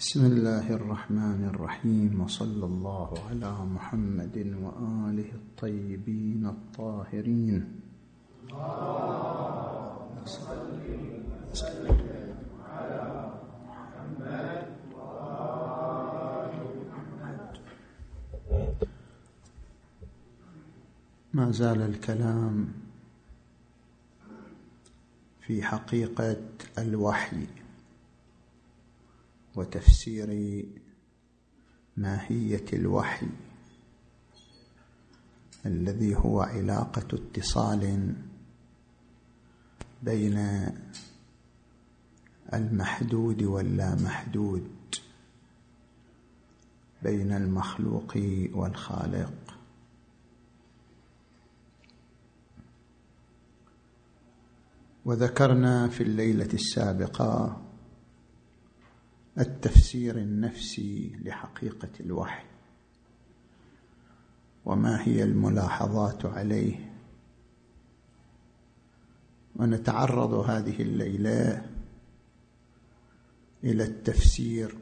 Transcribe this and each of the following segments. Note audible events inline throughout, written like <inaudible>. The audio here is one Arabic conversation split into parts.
بسم الله الرحمن الرحيم وصلى الله على محمد وآله الطيبين الطاهرين. على محمد ما زال الكلام في حقيقة الوحي. وتفسير ماهية الوحي الذي هو علاقة اتصال بين المحدود واللامحدود بين المخلوق والخالق. وذكرنا في الليلة السابقة التفسير النفسي لحقيقة الوحي وما هي الملاحظات عليه. ونتعرض هذه الليلة إلى التفسير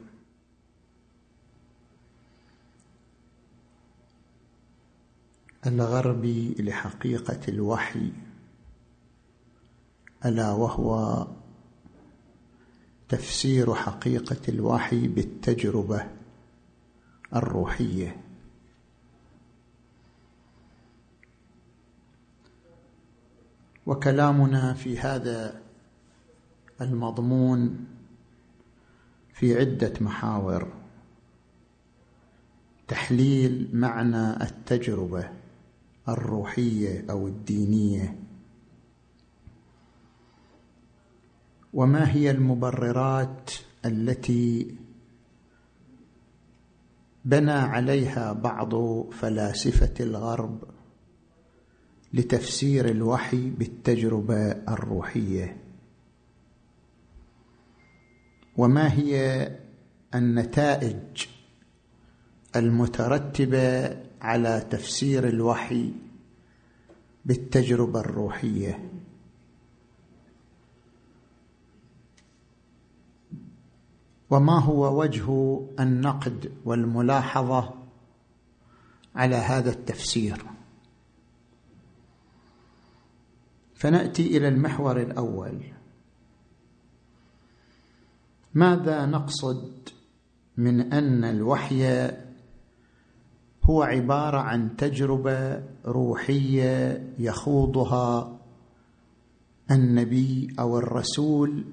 الغربي لحقيقة الوحي ألا وهو تفسير حقيقة الوحي بالتجربة الروحية. وكلامنا في هذا المضمون في عدة محاور. تحليل معنى التجربة الروحية أو الدينية. وما هي المبررات التي بنى عليها بعض فلاسفة الغرب لتفسير الوحي بالتجربة الروحية؟ وما هي النتائج المترتبة على تفسير الوحي بالتجربة الروحية؟ وما هو وجه النقد والملاحظة على هذا التفسير؟ فنأتي إلى المحور الأول. ماذا نقصد من أن الوحي هو عبارة عن تجربة روحية يخوضها النبي أو الرسول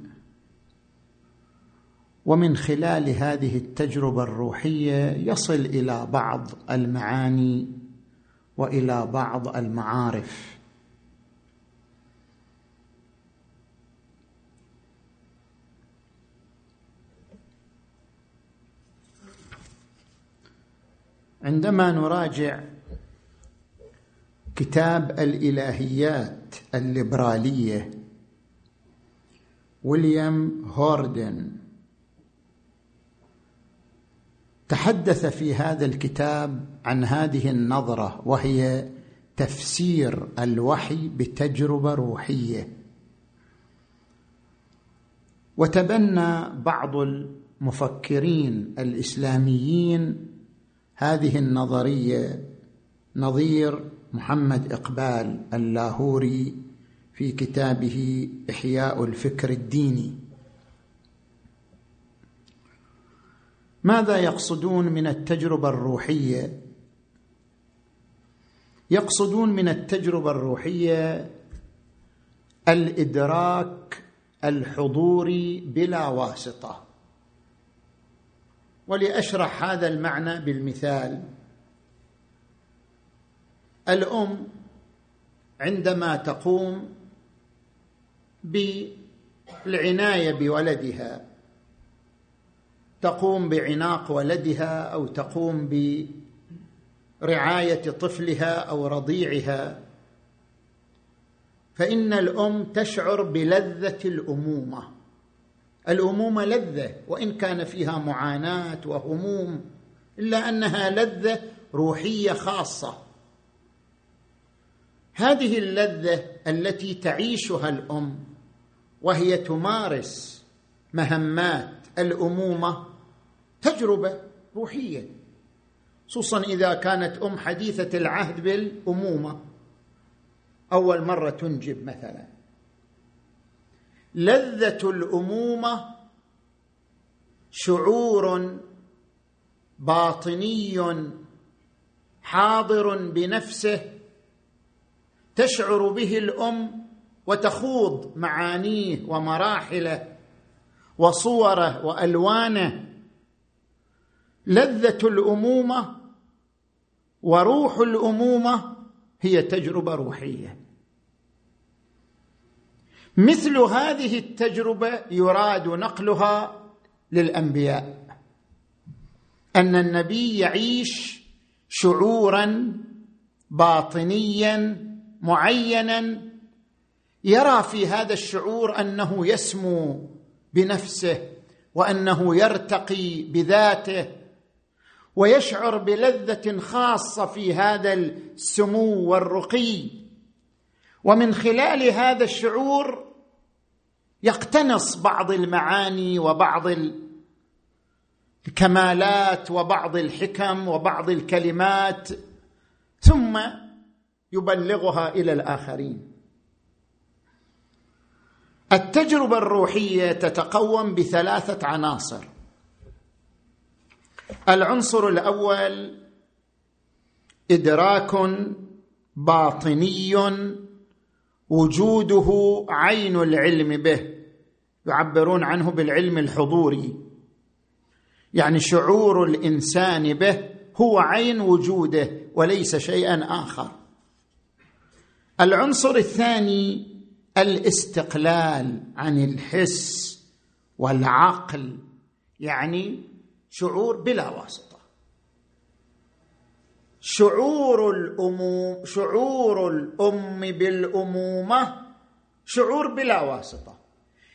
ومن خلال هذه التجربة الروحية يصل إلى بعض المعاني وإلى بعض المعارف. عندما نراجع كتاب الإلهيات الليبرالية ويليام هوردن تحدث في هذا الكتاب عن هذه النظرة وهي تفسير الوحي بتجربة روحية. وتبنى بعض المفكرين الإسلاميين هذه النظرية نظير محمد إقبال اللاهوري في كتابه إحياء الفكر الديني. ماذا يقصدون من التجربة الروحية؟ يقصدون من التجربة الروحية الإدراك الحضوري بلا واسطة. ولأشرح هذا المعنى بالمثال. الأم عندما تقوم بالعناية بولدها تقوم بعناق ولدها أو تقوم برعاية طفلها أو رضيعها. فإن الأم تشعر بلذة الأمومة. الأمومة لذة وإن كان فيها معاناة وهموم إلا أنها لذة روحية خاصة. هذه اللذة التي تعيشها الأم وهي تمارس مهمات الأمومة تجربة روحية خصوصا إذا كانت أم حديثة العهد بالأمومة. أول مرة تنجب مثلا. لذة الأمومة شعور باطني حاضر بنفسه تشعر به الأم وتخوض معانيه ومراحله. وصوره وألوانه. لذة الأمومة وروح الأمومة هي تجربة روحية. مثل هذه التجربة يراد نقلها للأنبياء. أن النبي يعيش شعورا باطنيا معينا. يرى في هذا الشعور أنه يسمو بنفسه وأنه يرتقي بذاته ويشعر بلذة خاصة في هذا السمو والرقي. ومن خلال هذا الشعور يقتنص بعض المعاني وبعض الكمالات وبعض الحكم وبعض الكلمات ثم يبلغها إلى الآخرين. التجربة الروحية تتقوم بثلاثة عناصر. العنصر الأول إدراك باطني وجوده عين العلم به يعبرون عنه بالعلم الحضوري. يعني شعور الإنسان به هو عين وجوده وليس شيئا آخر. العنصر الثاني الاستقلال عن الحس والعقل يعني شعور بلا واسطة. شعور الأموم شعور الأم بالأمومة شعور بلا واسطة.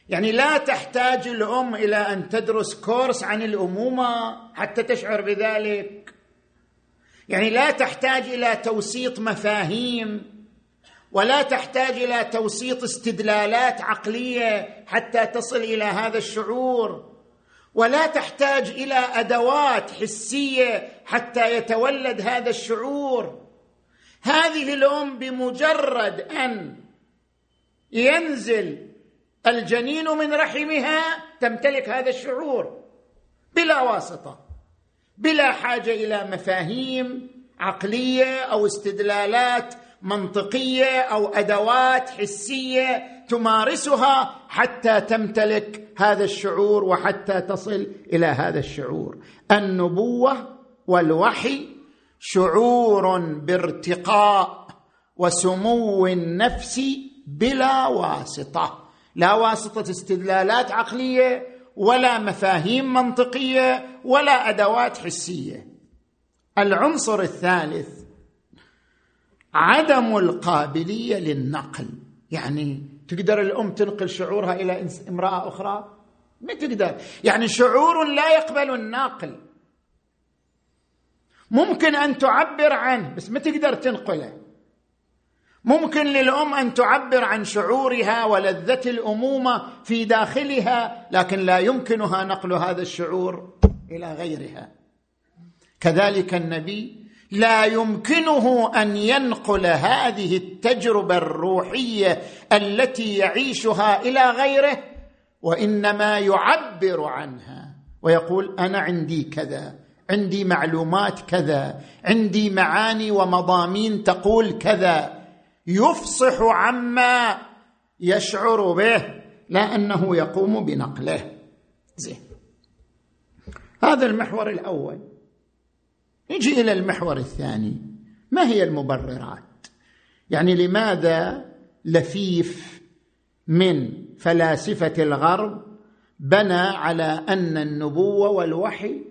يعني لا تحتاج الأم إلى أن تدرس كورس عن الأمومة حتى تشعر بذلك. يعني لا تحتاج إلى توسيط مفاهيم ولا تحتاج إلى توسيط استدلالات عقلية حتى تصل إلى هذا الشعور. ولا تحتاج إلى أدوات حسية حتى يتولد هذا الشعور. هذه الأم بمجرد أن ينزل الجنين من رحمها تمتلك هذا الشعور بلا واسطة بلا حاجة إلى مفاهيم عقلية أو استدلالات منطقية أو أدوات حسية تمارسها حتى تمتلك هذا الشعور وحتى تصل إلى هذا الشعور. النبوة والوحي شعور بارتقاء وسمو النفس بلا واسطة. لا واسطة استدلالات عقلية ولا مفاهيم منطقية ولا أدوات حسية. العنصر الثالث عدم القابلية للنقل. يعني تقدر الأم تنقل شعورها إلى امرأة أخرى؟ ما تقدر. يعني شعور لا يقبل الناقل ممكن أن تعبر عنه بس ما تقدر تنقله. ممكن للأم أن تعبر عن شعورها ولذة الأمومة في داخلها لكن لا يمكنها نقل هذا الشعور إلى غيرها. كذلك النبي لا يمكنه أن ينقل هذه التجربة الروحية التي يعيشها إلى غيره وإنما يعبر عنها ويقول أنا عندي كذا عندي معلومات كذا عندي معاني ومضامين تقول كذا. يفصح عما يشعر به لا أنه يقوم بنقله. زين. هذا المحور الأول. نجي إلى المحور الثاني. ما هي المبررات؟ يعني لماذا لفيف من فلاسفة الغرب بنى على أن النبوة والوحي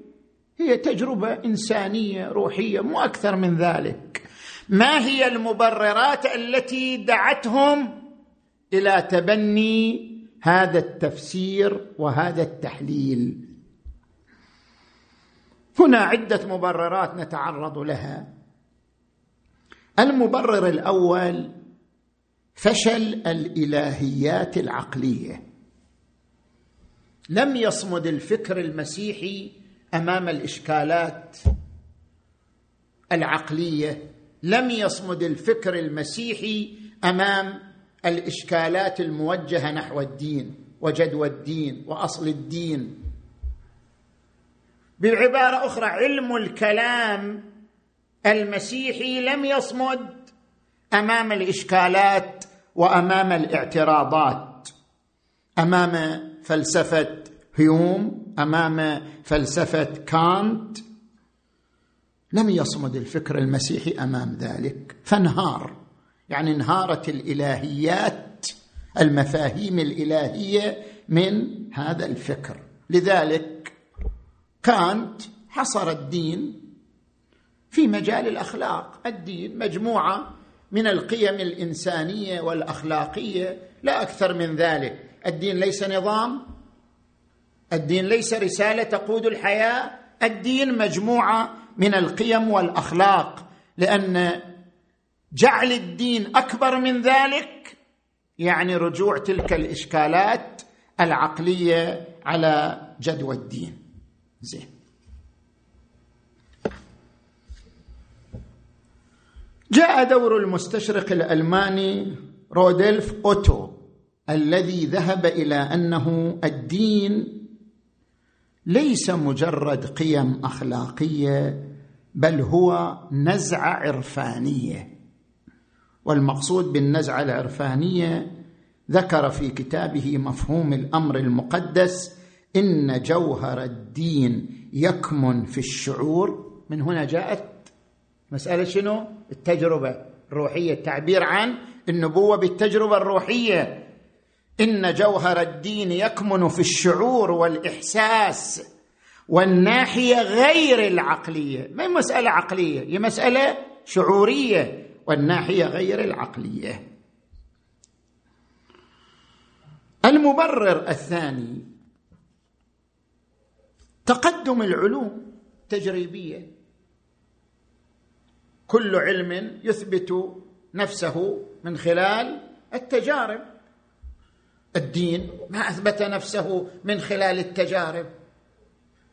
هي تجربة إنسانية روحية مو أكثر من ذلك. ما هي المبررات التي دعتهم إلى تبني هذا التفسير وهذا التحليل؟ هنا عدة مبررات نتعرض لها. المبرر الأول فشل الإلهيات العقلية. لم يصمد الفكر المسيحي أمام الإشكالات العقلية. لم يصمد الفكر المسيحي أمام الإشكالات الموجهة نحو الدين وجدوى الدين وأصل الدين. بعباره أخرى علم الكلام المسيحي لم يصمد أمام الإشكالات وأمام الاعتراضات أمام فلسفة هيوم أمام فلسفة كانت. لم يصمد الفكر المسيحي أمام ذلك فانهار يعني انهارت الإلهيات المفاهيم الإلهية من هذا الفكر. لذلك كانت حصر الدين في مجال الأخلاق. الدين مجموعة من القيم الإنسانية والأخلاقية لا أكثر من ذلك. الدين ليس نظام الدين ليس رسالة تقود الحياة. الدين مجموعة من القيم والأخلاق. لأن جعل الدين أكبر من ذلك يعني رجوع تلك الإشكالات العقلية على جدوى الدين. زين. جاء دور المستشرق الألماني رودلف أوتو الذي ذهب إلى أنه الدين ليس مجرد قيم أخلاقية بل هو نزعة عرفانية. والمقصود بالنزعة العرفانية ذكر في كتابه مفهوم الأمر المقدس إن جوهر الدين يكمن في الشعور. من هنا جاءت مسألة شنو؟ التجربة الروحية التعبير عن النبوة بالتجربة الروحية. إن جوهر الدين يكمن في الشعور والإحساس والناحية غير العقلية. ما هي مسألة عقلية؟ هي مسألة شعورية والناحية غير العقلية. المبرر الثاني تقدم العلوم التجريبيه كل علم يثبت نفسه من خلال التجارب. الدين ما أثبت نفسه من خلال التجارب.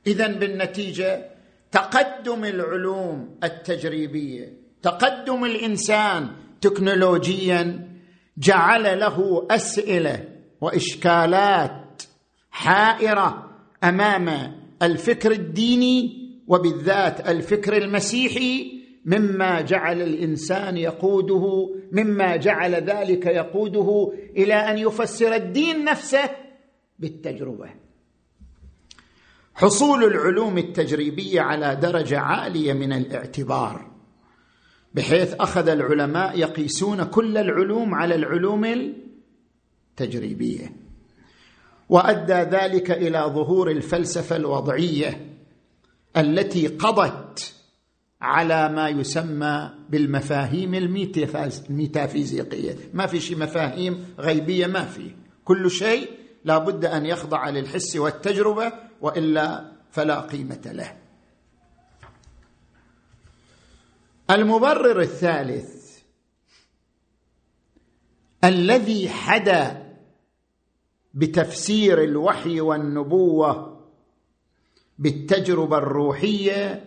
اذا بالنتيجة تقدم العلوم التجريبية تقدم الإنسان تكنولوجيا جعل له أسئلة وإشكالات حائرة أمام الفكر الديني وبالذات الفكر المسيحي مما جعل الإنسان يقوده مما جعل ذلك يقوده إلى أن يفسر الدين نفسه بالتجربة. حصول العلوم التجريبية على درجة عالية من الاعتبار بحيث أخذ العلماء يقيسون كل العلوم على العلوم التجريبية. وأدى ذلك إلى ظهور الفلسفة الوضعية التي قضت على ما يسمى بالمفاهيم الميتافيزيقية. ما في شيء مفاهيم غيبية ما في. كل شيء لا بد أن يخضع للحس والتجربة وإلا فلا قيمة له. المبرر الثالث الذي حدا بتفسير الوحي والنبوة بالتجربة الروحية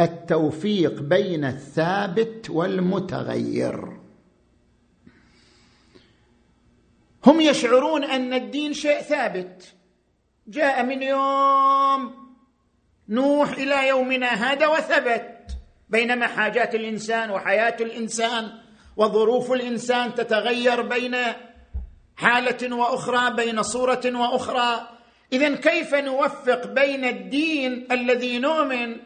التوفيق بين الثابت والمتغير. هم يشعرون أن الدين شيء ثابت. جاء من يوم نوح إلى يومنا هذا وثبت بينما حاجات الإنسان وحياة الإنسان وظروف الإنسان تتغير بين حالة وأخرى بين صورة وأخرى. اذا كيف نوفق بين الدين الذي نؤمن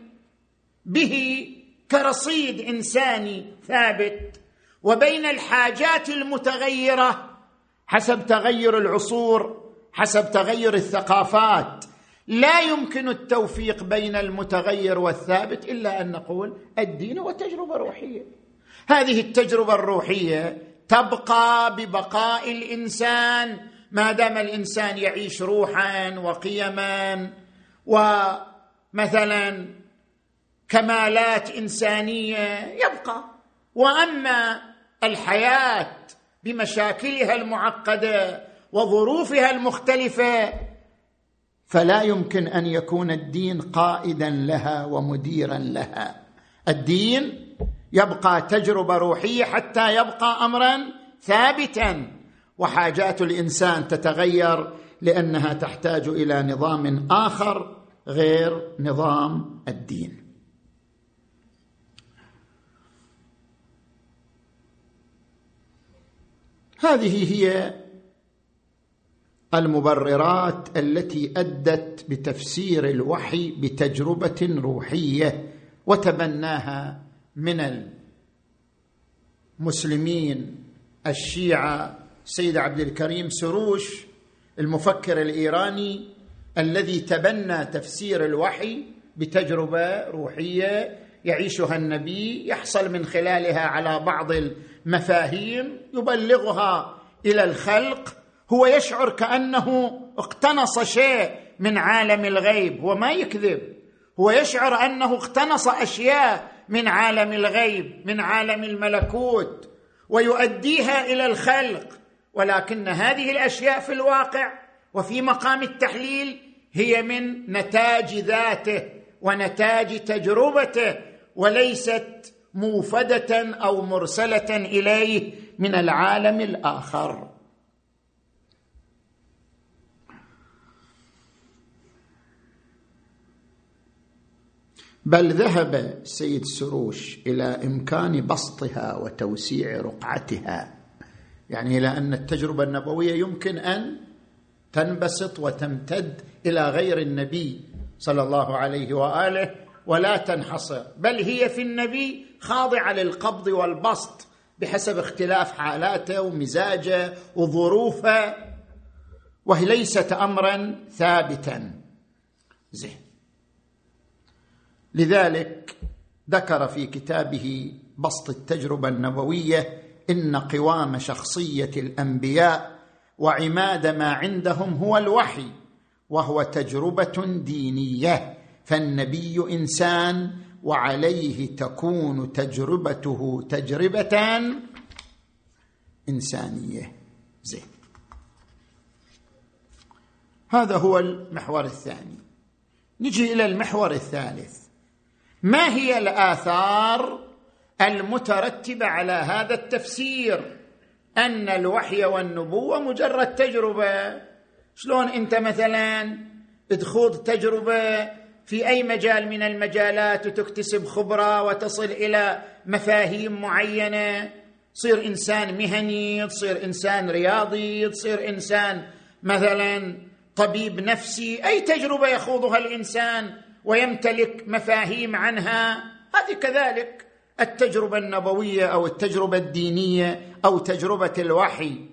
به كرصيد إنساني ثابت وبين الحاجات المتغيرة حسب تغير العصور حسب تغير الثقافات. لا يمكن التوفيق بين المتغير والثابت إلا أن نقول الدين هو تجربه روحيه هذه التجربة الروحية تبقى ببقاء الإنسان ما دام الإنسان يعيش روحا وقيما. ومثلا كمالات إنسانية يبقى. وأما الحياة بمشاكلها المعقدة وظروفها المختلفة فلا يمكن أن يكون الدين قائدا لها ومديرا لها. الدين يبقى تجربة روحية حتى يبقى امرا ثابتا. وحاجات الإنسان تتغير لأنها تحتاج إلى نظام آخر غير نظام الدين. هذه هي المبررات التي أدت بتفسير الوحي بتجربة روحية وتبناها من المسلمين الشيعة سيد عبد الكريم سروش المفكر الإيراني الذي تبنى تفسير الوحي بتجربة روحية يعيشها النبي يحصل من خلالها على بعض المفاهيم يبلغها إلى الخلق. هو يشعر كأنه اقتنص شيء من عالم الغيب هو ما يكذب. هو يشعر أنه اقتنص أشياء من عالم الغيب من عالم الملكوت ويؤديها إلى الخلق. ولكن هذه الأشياء في الواقع وفي مقام التحليل هي من نتاج ذاته ونتاج تجربته وليست موفدة أو مرسلة إليه من العالم الآخر. بل ذهب السيد سروش إلى إمكان بسطها وتوسيع رقعتها. يعني إلى أن التجربة النبوية يمكن أن تنبسط وتمتد إلى غير النبي صلى الله عليه وآله ولا تنحصر. بل هي في النبي خاضعة للقبض والبسط بحسب اختلاف حالاته ومزاجه وظروفه وهي ليست امرا ثابتا. زين. لذلك ذكر في كتابه بسط التجربة النبوية إن قوام شخصية الأنبياء وعماد ما عندهم هو الوحي وهو تجربة دينية فالنبي إنسان وعليه تكون تجربته تجربه إنسانية. زين. هذا هو المحور الثاني. نجي إلى المحور الثالث. ما هي الآثار المترتبة على هذا التفسير؟ أن الوحي والنبوة مجرد تجربة. شلون أنت مثلا تخوض تجربة في أي مجال من المجالات وتكتسب خبرة وتصل إلى مفاهيم معينة؟ تصير إنسان مهني تصير إنسان رياضي تصير إنسان مثلا طبيب نفسي. أي تجربة يخوضها الإنسان؟ ويمتلك مفاهيم عنها. هذه كذلك التجربة النبوية أو التجربة الدينية أو تجربة الوحي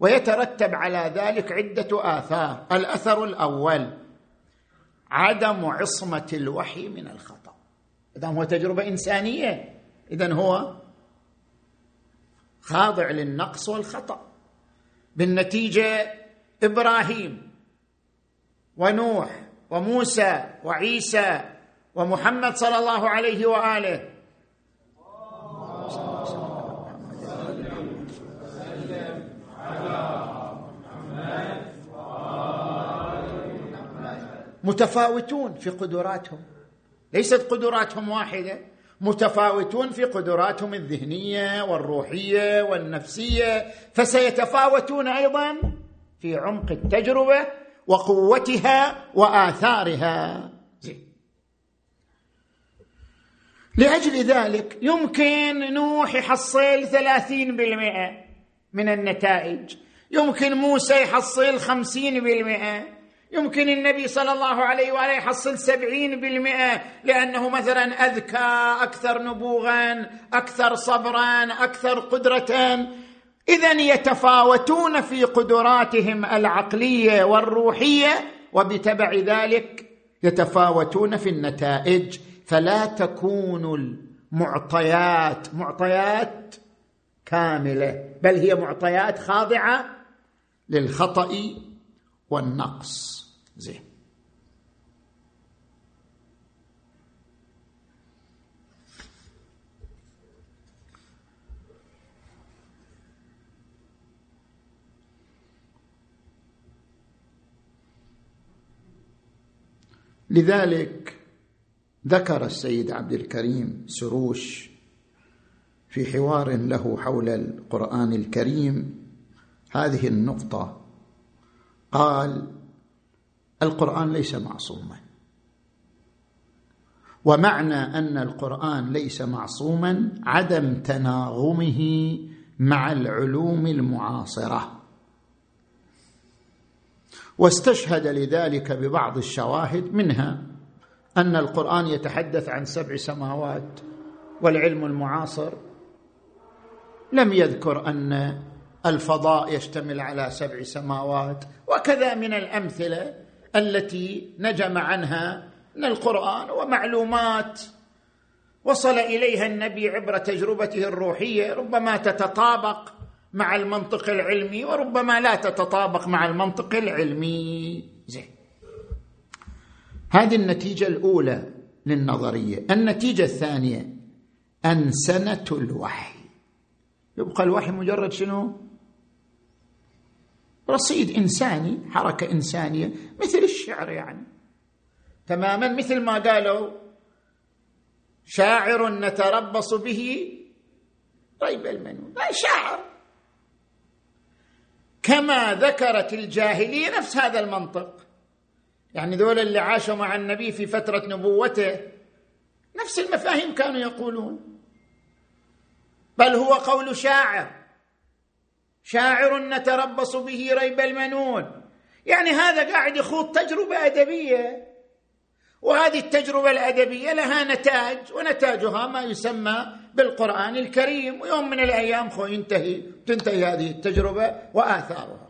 ويترتب على ذلك عدة آثار. الأثر الأول عدم عصمة الوحي من الخطأ. اذا هو تجربة إنسانية. اذا هو خاضع للنقص والخطأ. بالنتيجة إبراهيم ونوح وموسى وعيسى ومحمد صلى الله عليه وآله. متفاوتون في قدراتهم. ليست قدراتهم واحدة. متفاوتون في قدراتهم الذهنية والروحية والنفسية. فسيتفاوتون أيضا في عمق التجربة وقوتها وآثارها. لأجل ذلك يمكن نوح يحصل ثلاثين بالمئة من النتائج. يمكن موسى يحصل خمسين بالمئة. يمكن النبي صلى الله عليه وآله يحصل سبعين بالمئة لأنه مثلا أذكى أكثر نبوغا أكثر صبرا أكثر قدرة. اذا يتفاوتون في قدراتهم العقلية والروحية وبتبع ذلك يتفاوتون في النتائج. فلا تكون المعطيات معطيات كاملة بل هي معطيات خاضعة للخطأ والنقص. زين. لذلك ذكر السيد عبد الكريم سروش في حوار له حول القرآن الكريم هذه النقطة. قال القرآن ليس معصوما. ومعنى أن القرآن ليس معصوما عدم تناغمه مع العلوم المعاصرة. واستشهد لذلك ببعض الشواهد منها أن القرآن يتحدث عن سبع سماوات والعلم المعاصر. لم يذكر أن الفضاء يشتمل على سبع سماوات وكذا من الأمثلة التي نجم عنها من القرآن ومعلومات. وصل إليها النبي عبر تجربته الروحية ربما تتطابق مع المنطق العلمي وربما لا تتطابق مع المنطق العلمي. زين. هذه النتيجة الأولى للنظرية. النتيجة الثانية أنسنة الوحي. يبقى الوحي مجرد شنو؟ رصيد إنساني حركة إنسانية مثل الشعر يعني. تماما مثل ما قالوا شاعر نتربص به ريب المنون. شاعر. كما ذكرت الجاهلية نفس هذا المنطق. يعني ذول اللي عاشوا مع النبي في فترة نبوته نفس المفاهيم كانوا يقولون. بل هو قول شاعر. شاعر نتربص به ريب المنون. يعني هذا قاعد يخوض تجربة أدبية. وهذه التجربة الأدبية لها نتاج ونتاجها ما يسمى بالقرآن الكريم. ويوم من الأيام خو ينتهي تنتهي هذه التجربة وآثارها.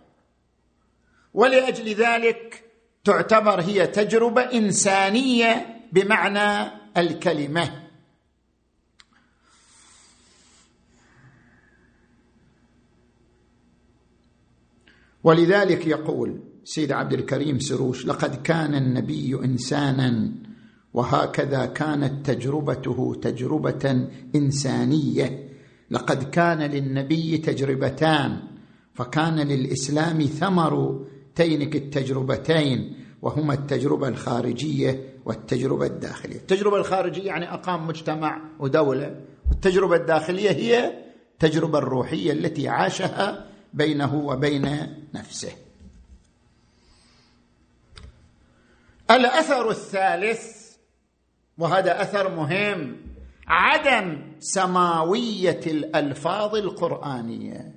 ولأجل ذلك تعتبر هي تجربة إنسانية بمعنى الكلمة. ولذلك يقول سيد عبد الكريم سروش لقد كان النبي إنسانا وهكذا كانت تجربته تجربة إنسانية. لقد كان للنبي تجربتان فكان للإسلام ثمر تينك التجربتين وهما التجربة الخارجية والتجربة الداخلية. التجربة الخارجية يعني أقام مجتمع ودولة والتجربة الداخلية هي التجربه الروحية التي عاشها بينه وبين نفسه. الأثر الثالث وهذا أثر مهم عدم سماوية الألفاظ القرآنية.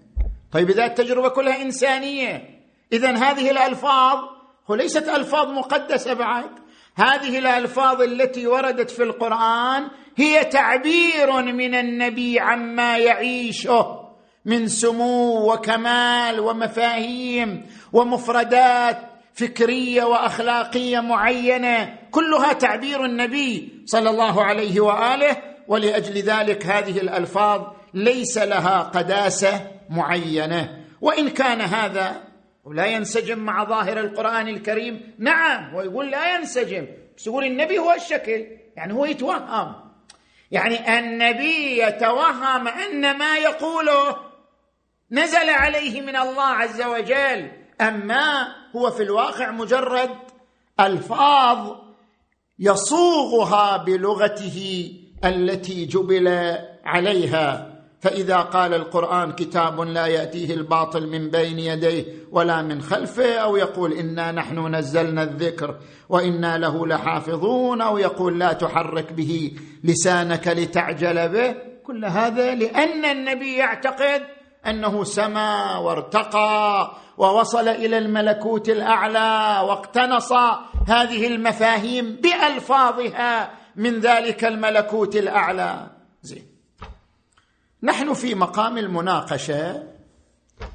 طيب إذا التجربة كلها إنسانية اذا هذه الألفاظ وليست ألفاظ مقدسة بعد هذه الألفاظ التي وردت في القرآن هي تعبير من النبي عما يعيشه من سمو وكمال ومفاهيم ومفردات فكرية وأخلاقية معينة كلها تعبير النبي صلى الله عليه وآله ولأجل ذلك هذه الألفاظ ليس لها قداسة معينة. وإن كان هذا لا ينسجم مع ظاهر القرآن الكريم نعم ويقول لا ينسجم بس يقول النبي هو الشكل يعني هو يتوهم. يعني النبي يتوهم أن ما يقوله نزل عليه من الله عز وجل أما هو في الواقع مجرد ألفاظ يصوغها بلغته التي جبل عليها. فإذا قال القرآن كتاب لا يأتيه الباطل من بين يديه ولا من خلفه أو يقول إنا نحن نزلنا الذكر وإنا له لحافظون أو يقول لا تحرك به لسانك لتعجل به. كل هذا لأن النبي يعتقد أنه سما وارتقى ووصل إلى الملكوت الأعلى واقتنص هذه المفاهيم بألفاظها من ذلك الملكوت الأعلى. زين. نحن في مقام المناقشة.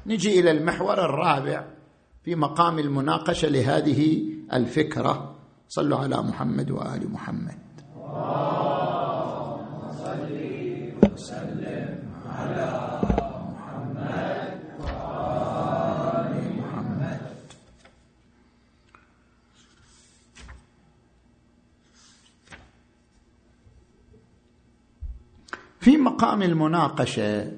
نجي إلى المحور الرابع. في مقام المناقشة لهذه الفكرة. صلوا على محمد وآل محمد اللهم صل وسلم على في مقام المناقشة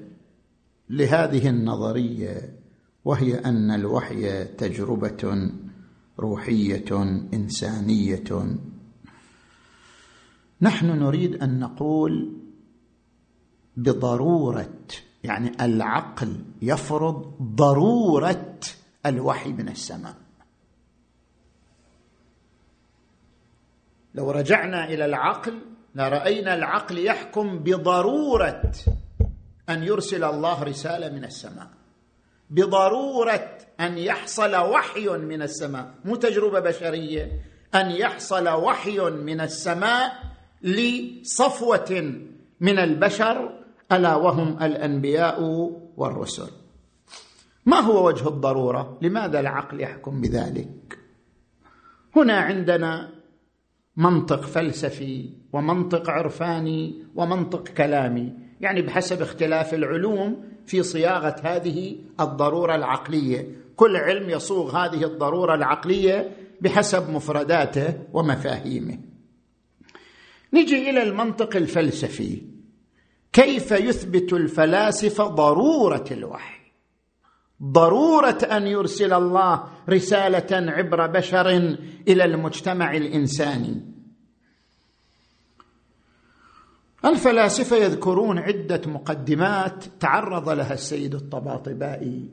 لهذه النظرية وهي أن الوحي تجربة روحية إنسانية. نحن نريد أن نقول بضرورة يعني العقل يفرض ضرورة الوحي من السماء. لو رجعنا إلى العقل لرأينا العقل يحكم بضرورة أن يرسل الله رسالة من السماء. بضرورة أن يحصل وحي من السماء. مو تجربة بشرية. أن يحصل وحي من السماء لصفوة من البشر ألا وهم الأنبياء والرسل. ما هو وجه الضرورة؟ لماذا العقل يحكم بذلك؟ هنا عندنا منطق فلسفي ومنطق عرفاني ومنطق كلامي يعني بحسب اختلاف العلوم في صياغة هذه الضرورة العقلية. كل علم يصوغ هذه الضرورة العقلية بحسب مفرداته ومفاهيمه. نجي إلى المنطق الفلسفي. كيف يثبت الفلاسفة ضرورة الوحي؟ ضرورة أن يرسل الله رسالة عبر بشر إلى المجتمع الإنساني. الفلاسفة يذكرون عدة مقدمات تعرض لها السيد الطباطبائي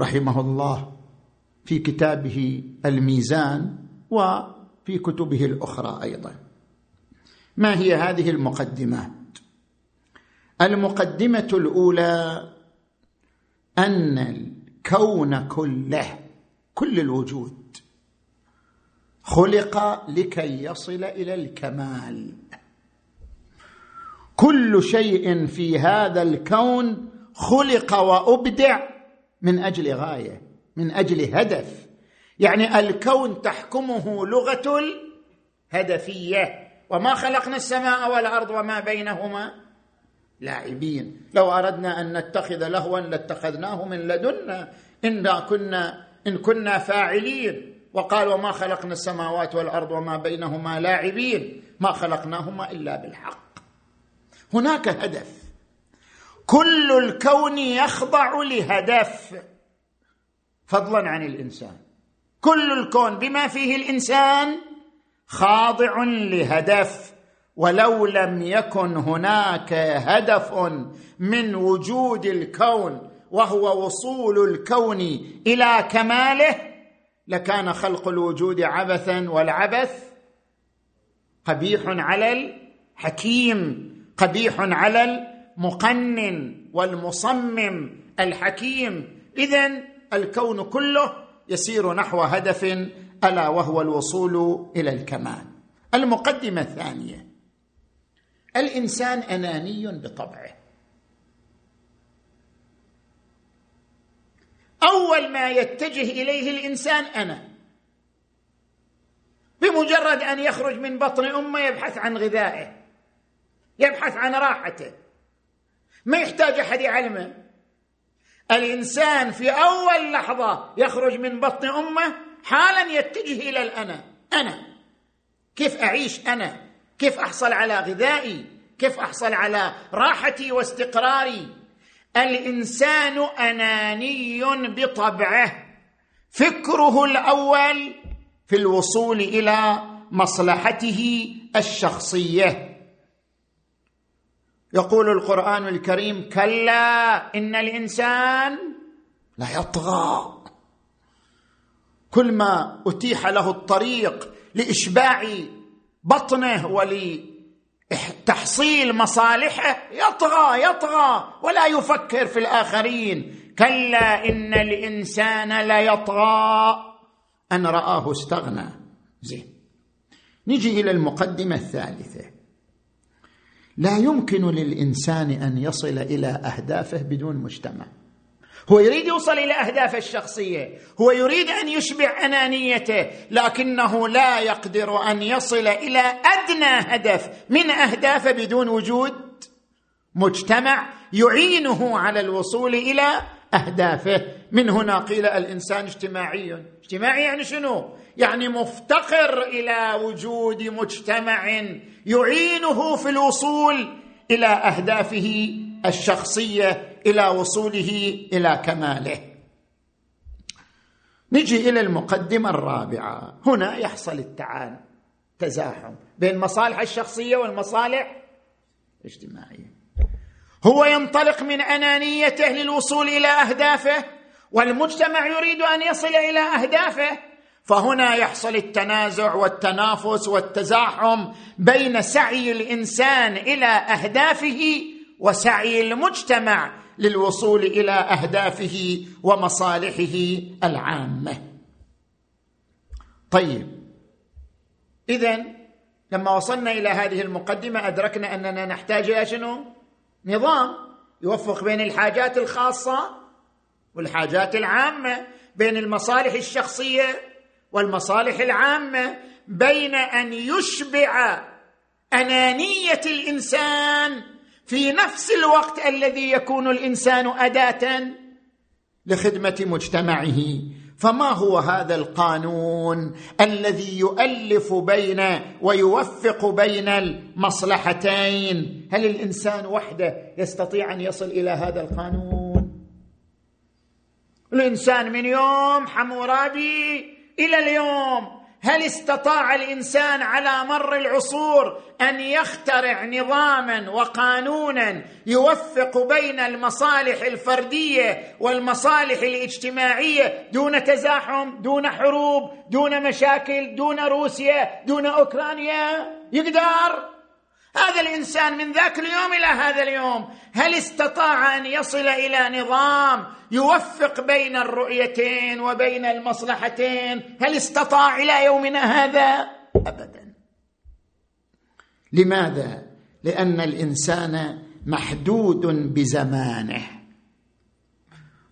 رحمه الله في كتابه الميزان وفي كتبه الأخرى أيضا. ما هي هذه المقدمات؟ المقدمة الأولى أن الكون كله كل الوجود خلق لكي يصل إلى الكمال. كل شيء في هذا الكون خلق وأبدع من أجل غاية من أجل هدف. يعني الكون تحكمه لغة الهدفية. وما خلقنا السماء والأرض وما بينهما لاعبين. لو أردنا أن نتخذ لهوا لاتخذناه من لدنا. ان كنا إن كنا فاعلين. وقال وما خلقنا السماوات والأرض وما بينهما لاعبين. ما خلقناهما إلا بالحق. هناك هدف. كل الكون يخضع لهدف. فضلا عن الإنسان. كل الكون بما فيه الإنسان خاضع لهدف. ولو لم يكن هناك هدف من وجود الكون وهو وصول الكون إلى كماله لكان خلق الوجود عبثا والعبث قبيح على الحكيم قبيح على المقنن والمصمم الحكيم. اذا الكون كله يسير نحو هدف ألا وهو الوصول إلى الكمال. المقدمة الثانية الإنسان أناني بطبعه. أول ما يتجه إليه الإنسان أنا. بمجرد أن يخرج من بطن أمه يبحث عن غذائه يبحث عن راحته. ما يحتاج أحد يعلمه. الإنسان في أول لحظة يخرج من بطن أمه حالا يتجه إلى الأنا. أنا. كيف أعيش أنا؟ كيف أحصل على غذائي؟ كيف أحصل على راحتي واستقراري؟ الإنسان أناني بطبعه. فكره الأول في الوصول إلى مصلحته الشخصية. يقول القرآن الكريم كلا إن الإنسان ليطغى كل ما أتيح له الطريق لإشباع بطنه ولتحصيل مصالحه يطغى يطغى ولا يفكر في الآخرين. كلا إن الإنسان ليطغى. أن رآه استغنى. زين. نجي إلى المقدمة الثالثة. لا يمكن للإنسان أن يصل إلى أهدافه بدون مجتمع. هو يريد يوصل إلى اهدافه الشخصية. هو يريد أن يشبع أنانيته لكنه لا يقدر أن يصل إلى أدنى هدف. من اهدافه بدون وجود؟ مجتمع يعينه على الوصول إلى أهدافه. من هنا قيل الإنسان اجتماعي. اجتماعي يعني شنو؟ يعني مفتقر إلى وجود مجتمع يعينه في الوصول إلى أهدافه الشخصية. إلى وصوله إلى كماله. نجي إلى المقدمة الرابعة. هنا يحصل التعان تزاحم بين مصالح الشخصية والمصالح الاجتماعية. هو ينطلق من أنانيته للوصول إلى أهدافه والمجتمع يريد أن يصل إلى أهدافه. فهنا يحصل التنازع والتنافس والتزاحم بين سعي الإنسان إلى أهدافه وسعي المجتمع للوصول إلى أهدافه ومصالحه العامة. طيب. اذا لما وصلنا إلى هذه المقدمة أدركنا أننا نحتاج إلى شنو؟ نظام يوفق بين الحاجات الخاصة والحاجات العامة بين المصالح الشخصية والمصالح العامة بين أن يشبع أنانية الإنسان في نفس الوقت الذي يكون الإنسان أداة لخدمة مجتمعه. فما هو هذا القانون الذي يؤلف بين ويوفق بين المصلحتين؟ هل الإنسان وحده يستطيع أن يصل إلى هذا القانون؟ الإنسان من يوم حمورابي إلى اليوم هل استطاع الإنسان على مر العصور أن يخترع نظاما وقانونا يوفق بين المصالح الفردية والمصالح الاجتماعية دون تزاحم دون حروب دون مشاكل دون روسيا دون أوكرانيا؟ يقدر؟ هذا الإنسان من ذاك اليوم إلى هذا اليوم هل استطاع أن يصل إلى نظام يوفق بين الرؤيتين وبين المصلحتين؟ هل استطاع إلى يومنا هذا؟ ابدا. لماذا؟ لأن الإنسان محدود بزمانه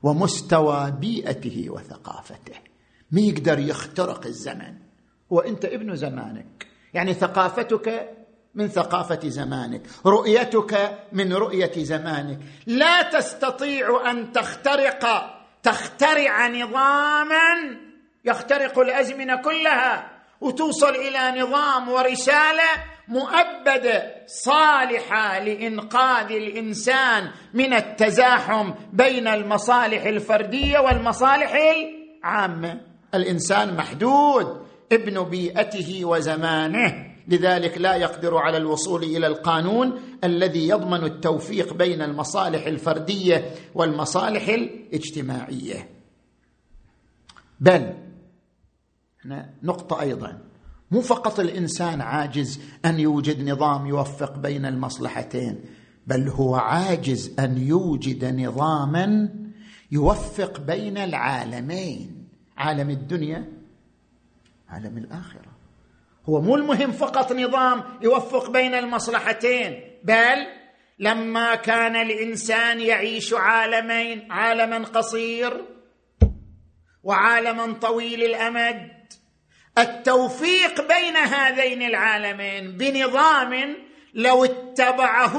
ومستوى بيئته وثقافته. ما يقدر يخترق الزمن. وانت ابن زمانك. يعني ثقافتك من ثقافة زمانك رؤيتك من رؤية زمانك. لا تستطيع أن تخترق تخترع نظاما يخترق الأزمنة كلها وتوصل إلى نظام ورسالة مؤبده صالحة لإنقاذ الإنسان من التزاحم بين المصالح الفردية والمصالح العامة. الإنسان محدود ابن بيئته وزمانه. لذلك لا يقدر على الوصول إلى القانون الذي يضمن التوفيق بين المصالح الفردية والمصالح الاجتماعية. بل هنا نقطة أيضا مو فقط الإنسان عاجز أن يوجد نظام يوفق بين المصلحتين بل هو عاجز أن يوجد نظاما يوفق بين العالمين عالم الدنيا عالم الآخرة. هو مو المهم فقط نظام يوفق بين المصلحتين بل لما كان الإنسان يعيش عالمين عالما قصير وعالما طويل الأمد. التوفيق بين هذين العالمين بنظام لو اتبعه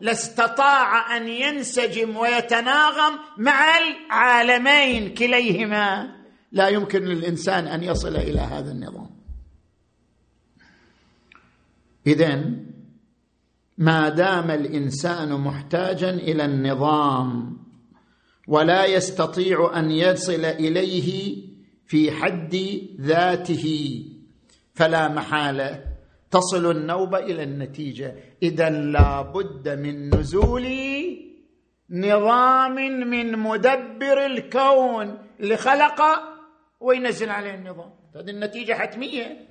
لاستطاع أن ينسجم ويتناغم مع العالمين كليهما. لا يمكن للإنسان أن يصل إلى هذا النظام. اذا ما دام الإنسان محتاجا إلى النظام ولا يستطيع أن يصل إليه في حد ذاته فلا محالة. تصل النوبه إلى النتيجة. إذا لا بد من نزول نظام من مدبر الكون اللي وينزل عليه النظام. هذه النتيجة حتمية.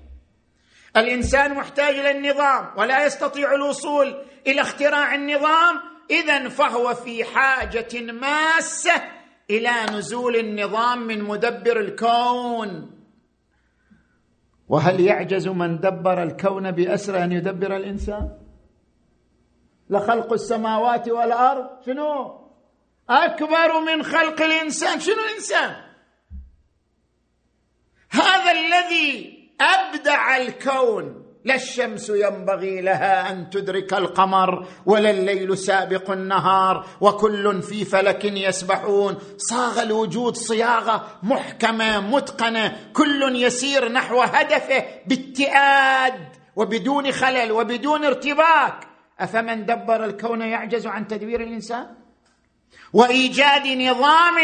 الإنسان محتاج إلى النظام ولا يستطيع الوصول إلى اختراع النظام اذا فهو في حاجة ماسة إلى نزول النظام من مدبر الكون. وهل يعجز من دبر الكون بأسرى أن يدبر الإنسان؟ لخلق السماوات والأرض شنو؟ أكبر من خلق الإنسان شنو الإنسان؟ هذا الذي أبدع الكون. لا الشمس ينبغي لها أن تدرك القمر ولا الليل سابق النهار وكل في فلك يسبحون. صاغ الوجود صياغة محكمة متقنة. كل يسير نحو هدفه باتئاد وبدون خلل وبدون ارتباك. أفمن دبر الكون يعجز عن تدبير الإنسان؟ وإيجاد نظام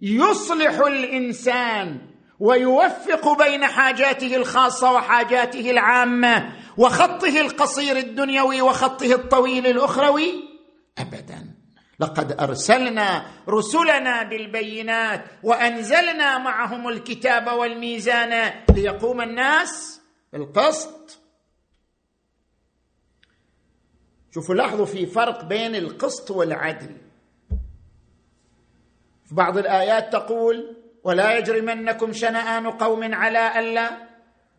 يصلح الإنسان. ويوفق بين حاجاته الخاصة وحاجاته العامة وخطه القصير الدنيوي وخطه الطويل الأخروي؟ ابدا. لقد أرسلنا رسلنا بالبينات وأنزلنا معهم الكتاب والميزان ليقوم الناس بالقسط. شوفوا لاحظوا في فرق بين القسط والعدل. في بعض الآيات تقول ولا يجرمنكم شنآن قوم على ألا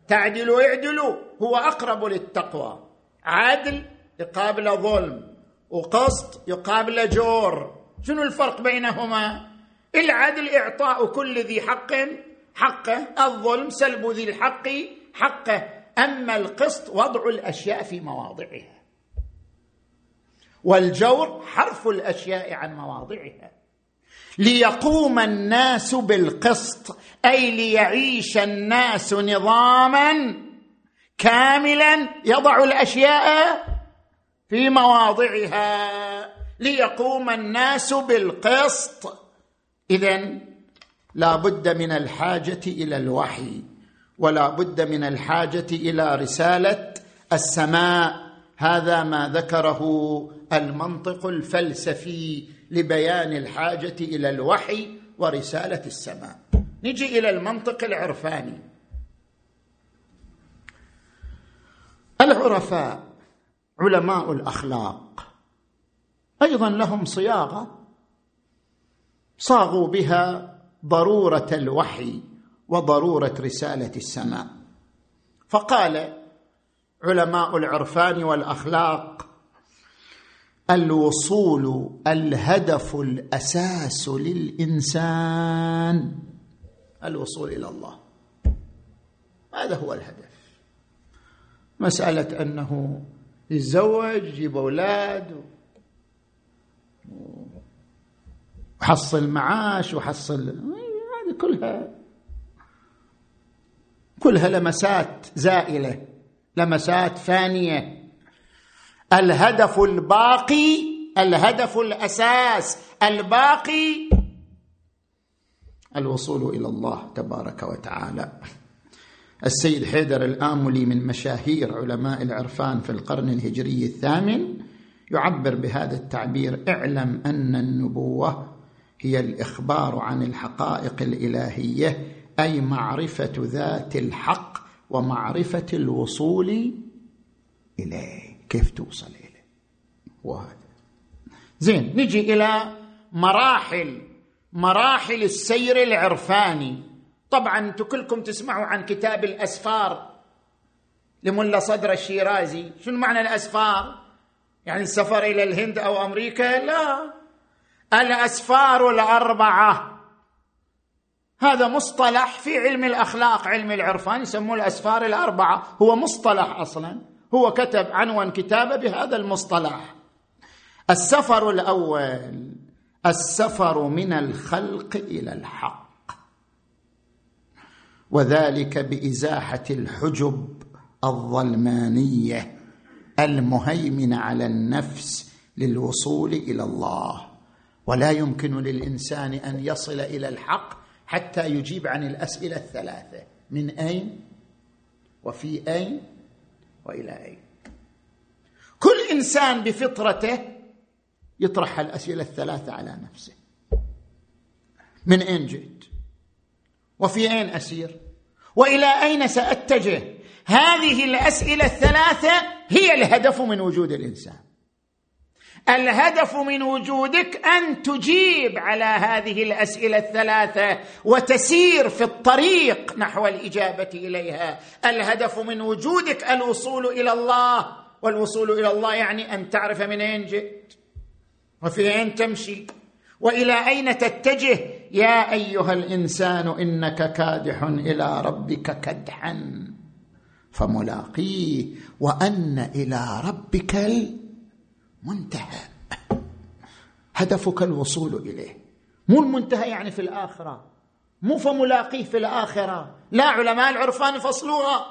تعدلوا اعدلوا هو أقرب للتقوى. عدل يقابل ظلم وقسط يقابل جور. شنو الفرق بينهما؟ العدل إعطاء كل ذي حق حقه الظلم سلب ذي الحق حقه أما القسط وضع الأشياء في مواضعها. والجور حرف الأشياء عن مواضعها. ليقوم الناس بالقسط أي ليعيش الناس نظاما كاملا يضع الأشياء في مواضعها. ليقوم الناس بالقسط. اذا لا بد من الحاجة إلى الوحي ولا بد من الحاجة إلى رسالة السماء. هذا ما ذكره المنطق الفلسفي لبيان الحاجة إلى الوحي ورسالة السماء. نجي إلى المنطق العرفاني. العرفاء علماء الأخلاق. أيضا لهم صياغة صاغوا بها ضرورة الوحي وضرورة رسالة السماء. فقال علماء العرفان والأخلاق الوصول الهدف الأساس للإنسان. الوصول إلى الله. هذا هو الهدف. مسألة أنه يتزوج يجيب أولاد وحصل معاش وحصل هذه كلها كلها لمسات زائلة لمسات فانية. الهدف الباقي الهدف الأساس الباقي الوصول إلى الله تبارك وتعالى. السيد حيدر الآملي من مشاهير علماء العرفان في القرن الهجري الثامن يعبر بهذا التعبير اعلم أن النبوة هي الإخبار عن الحقائق الإلهية أي معرفة ذات الحق ومعرفة الوصول إليه. كيف توصل إليه؟ وهذا زين نجي إلى مراحل مراحل السير العرفاني. طبعا أنتم كلكم تسمعوا عن كتاب الأسفار لملا صدر الشيرازي. شنو معنى الأسفار؟ يعني السفر إلى الهند أو أمريكا؟ لا. الأسفار الأربعة. هذا مصطلح في علم الأخلاق علم العرفان يسموه الأسفار الأربعة. هو مصطلح أصلا. هو كتب عنوان كتابه بهذا المصطلح. السفر الأول السفر من الخلق إلى الحق. وذلك بإزاحة الحجب الظلمانية المهيمنة على النفس للوصول إلى الله. ولا يمكن للإنسان أن يصل إلى الحق حتى يجيب عن الأسئلة الثلاثة. من أين؟ وفي أين؟ والى اين كل إنسان بفطرته يطرح الأسئلة الثلاثة على نفسه. من أين جئت؟ وفي أين أسير؟ وإلى أين سأتجه؟ هذه الأسئلة الثلاثة هي الهدف من وجود الإنسان. الهدف من وجودك أن تجيب على هذه الأسئلة الثلاثة وتسير في الطريق نحو الإجابة إليها. الهدف من وجودك الوصول إلى الله. والوصول إلى الله يعني أن تعرف من أين جئت وفي أين تمشي وإلى أين تتجه. يا أيها الإنسان إنك كادح إلى ربك كدحا فملاقيه وأن إلى ربك منتهى. هدفك الوصول إليه. مو المنتهى يعني في الآخرة. مو فملاقيه في الآخرة. لا علماء العرفان يفصلوها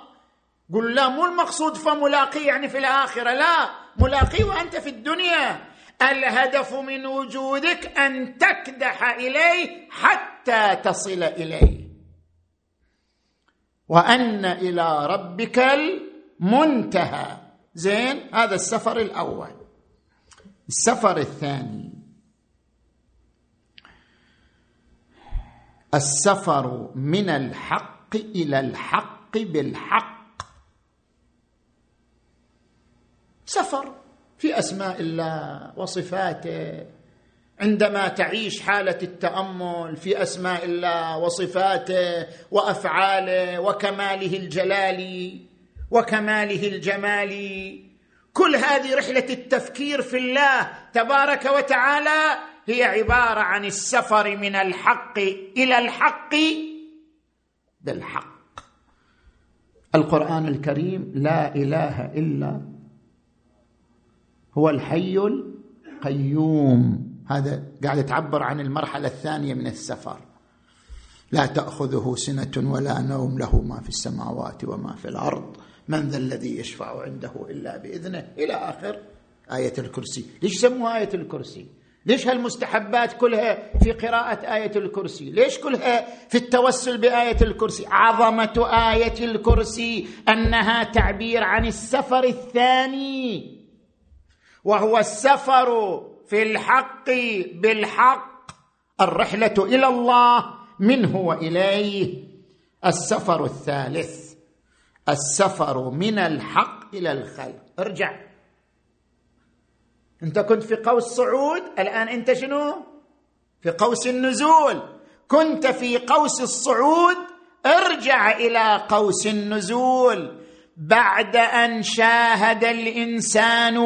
قل لا مو المقصود فملاقيه يعني في الآخرة. لا ملاقيه وأنت في الدنيا. الهدف من وجودك أن تكدح إليه حتى تصل إليه. وأن إلى ربك المنتهى. زين هذا السفر الأول. السفر الثاني. السفر من الحق إلى الحق بالحق. سفر في أسماء الله وصفاته. عندما تعيش حالة التأمل في أسماء الله وصفاته وأفعاله وكماله الجلالي وكماله الجمالي كل هذه رحلة التفكير في الله تبارك وتعالى هي عبارة عن السفر من الحق إلى الحق بالحق القرآن الكريم لا إله إلا هو الحي القيوم. هذا قاعد تعبر عن المرحلة الثانية من السفر. لا تأخذه سنة ولا نوم له ما في السماوات وما في الأرض. من ذا الذي يشفع عنده إلا بإذنه؟ إلى آخر آية الكرسي. ليش سموها آية الكرسي؟ ليش هالمستحبات كلها في قراءة آية الكرسي؟ ليش كلها في التوسل بآية الكرسي؟ عظمة آية الكرسي أنها تعبير عن السفر الثاني وهو السفر في الحق بالحق. الرحلة إلى الله منه وإليه السفر الثالث. السفر من الحق إلى الخلق ارجع. انت كنت في قوس صعود الآن انت شنو؟ في قوس النزول. كنت في قوس الصعود ارجع إلى قوس النزول. بعد أن شاهد الإنسان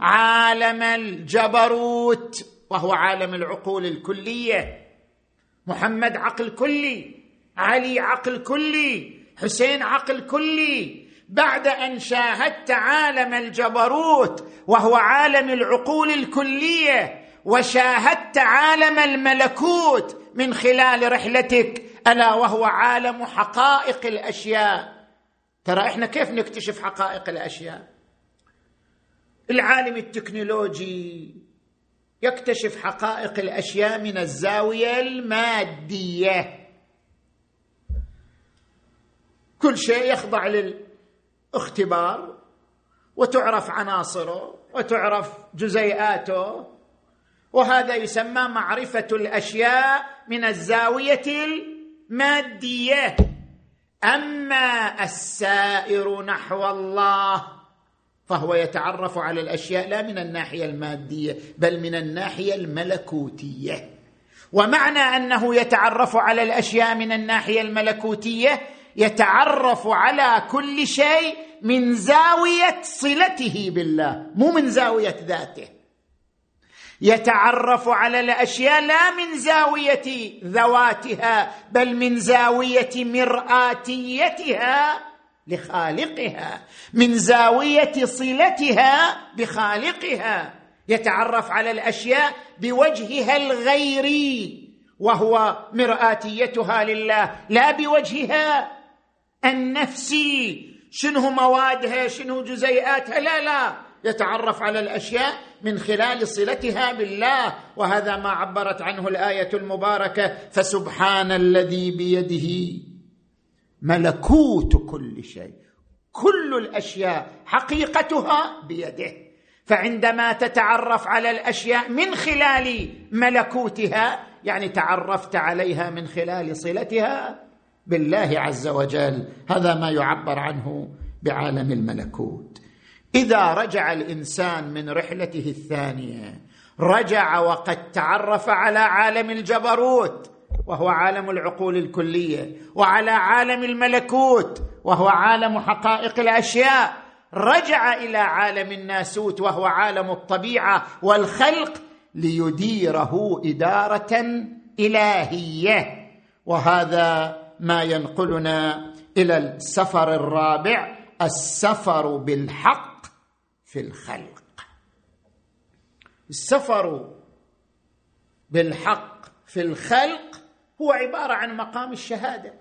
عالم الجبروت وهو عالم العقول الكلية. محمد عقل كلي علي عقل كلي. حسين عقل كلي. بعد أن شاهدت عالم الجبروت وهو عالم العقول الكلية وشاهدت عالم الملكوت من خلال رحلتك ألا وهو عالم حقائق الأشياء. ترى إحنا كيف نكتشف حقائق الأشياء؟ العالم التكنولوجي يكتشف حقائق الأشياء من الزاوية المادية. كل شيء يخضع للاختبار وتعرف عناصره وتعرف جزيئاته. وهذا يسمى معرفة الأشياء من الزاوية المادية. أما السائر نحو الله فهو يتعرف على الأشياء لا من الناحية المادية بل من الناحية الملكوتية. ومعنى أنه يتعرف على الأشياء من الناحية الملكوتية يتعرف على كل شيء من زاوية صلته بالله مو من زاوية ذاته. يتعرف على الأشياء لا من زاوية ذواتها بل من زاوية مرآتيتها لخالقها من زاوية صلتها بخالقها يتعرف على الأشياء بوجهها الغيري وهو مرآتيتها لله لا بوجهها النفسي شنو موادها شنو جزيئاتها لا لا. يتعرف على الأشياء من خلال صلتها بالله. وهذا ما عبرت عنه الآية المباركة فسبحان الذي بيده ملكوت كل شيء. كل الأشياء حقيقتها بيده. فعندما تتعرف على الأشياء من خلال ملكوتها يعني تعرفت عليها من خلال صلتها بالله عز وجل هذا ما يعبر عنه بعالم الملكوت. إذا رجع الإنسان من رحلته الثانية رجع وقد تعرف على عالم الجبروت وهو عالم العقول الكلية وعلى عالم الملكوت وهو عالم حقائق الأشياء. رجع إلى عالم الناسوت وهو عالم الطبيعة والخلق ليديره إدارة إلهية. وهذا ما ينقلنا إلى السفر الرابع السفر بالحق في الخلق. السفر بالحق في الخلق هو عبارة عن مقام الشهادة.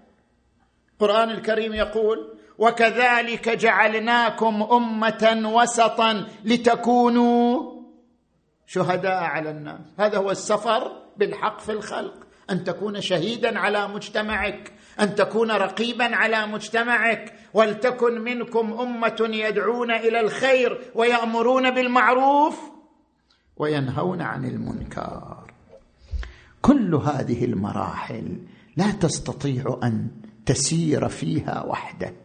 القرآن الكريم يقول وكذلك جعلناكم أمة وسطا لتكونوا شهداء على الناس. هذا هو السفر بالحق في الخلق أن تكون شهيدا على مجتمعك. أن تكون رقيبا على مجتمعك ولتكن منكم أمة يدعون إلى الخير ويأمرون بالمعروف وينهون عن المنكر. كل هذه المراحل لا تستطيع أن تسير فيها وحدك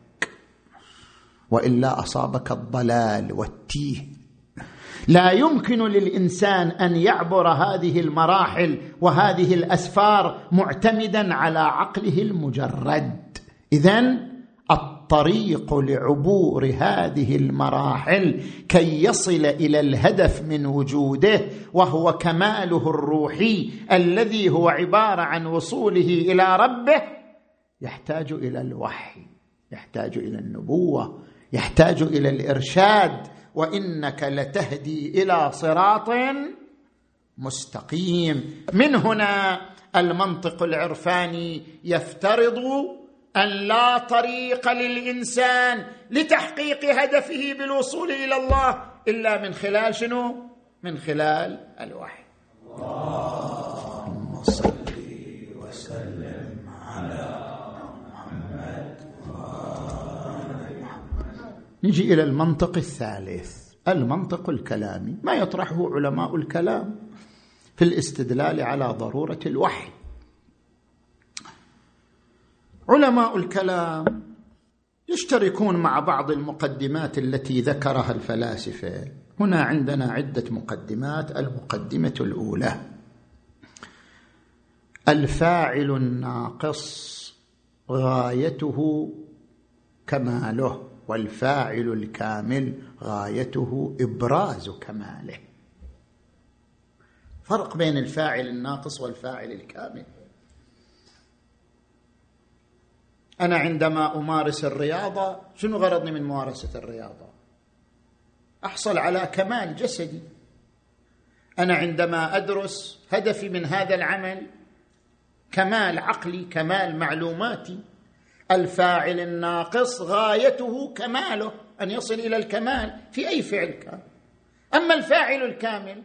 وإلا أصابك الضلال والتيه. لا يمكن للإنسان أن يعبر هذه المراحل وهذه الأسفار معتمدا على عقله المجرد. اذا الطريق لعبور هذه المراحل كي يصل إلى الهدف من وجوده وهو كماله الروحي الذي هو عبارة عن وصوله إلى ربه يحتاج إلى الوحي يحتاج إلى النبوة يحتاج إلى الإرشاد وإنك لتهدي إلى صراط مستقيم. من هنا المنطق العرفاني يفترض أن لا طريق للإنسان لتحقيق هدفه بالوصول إلى الله إلا من خلال شنو؟ من خلال الوحي. اللهم صل وسلم على نجي إلى المنطق الثالث المنطق الكلامي. ما يطرحه علماء الكلام في الاستدلال على ضرورة الوحي. علماء الكلام يشتركون مع بعض المقدمات التي ذكرها الفلاسفة. هنا عندنا عدة مقدمات. المقدمة الأولى. الفاعل الناقص غايته كماله. والفاعل الكامل غايته إبراز كماله. فرق بين الفاعل الناقص والفاعل الكامل. أنا عندما أمارس الرياضة شنو غرضني من ممارسة الرياضة؟ أحصل على كمال جسدي. أنا عندما أدرس هدفي من هذا العمل كمال عقلي كمال معلوماتي الفاعل الناقص غايته كماله أن يصل إلى الكمال في أي فعل كان. أما الفاعل الكامل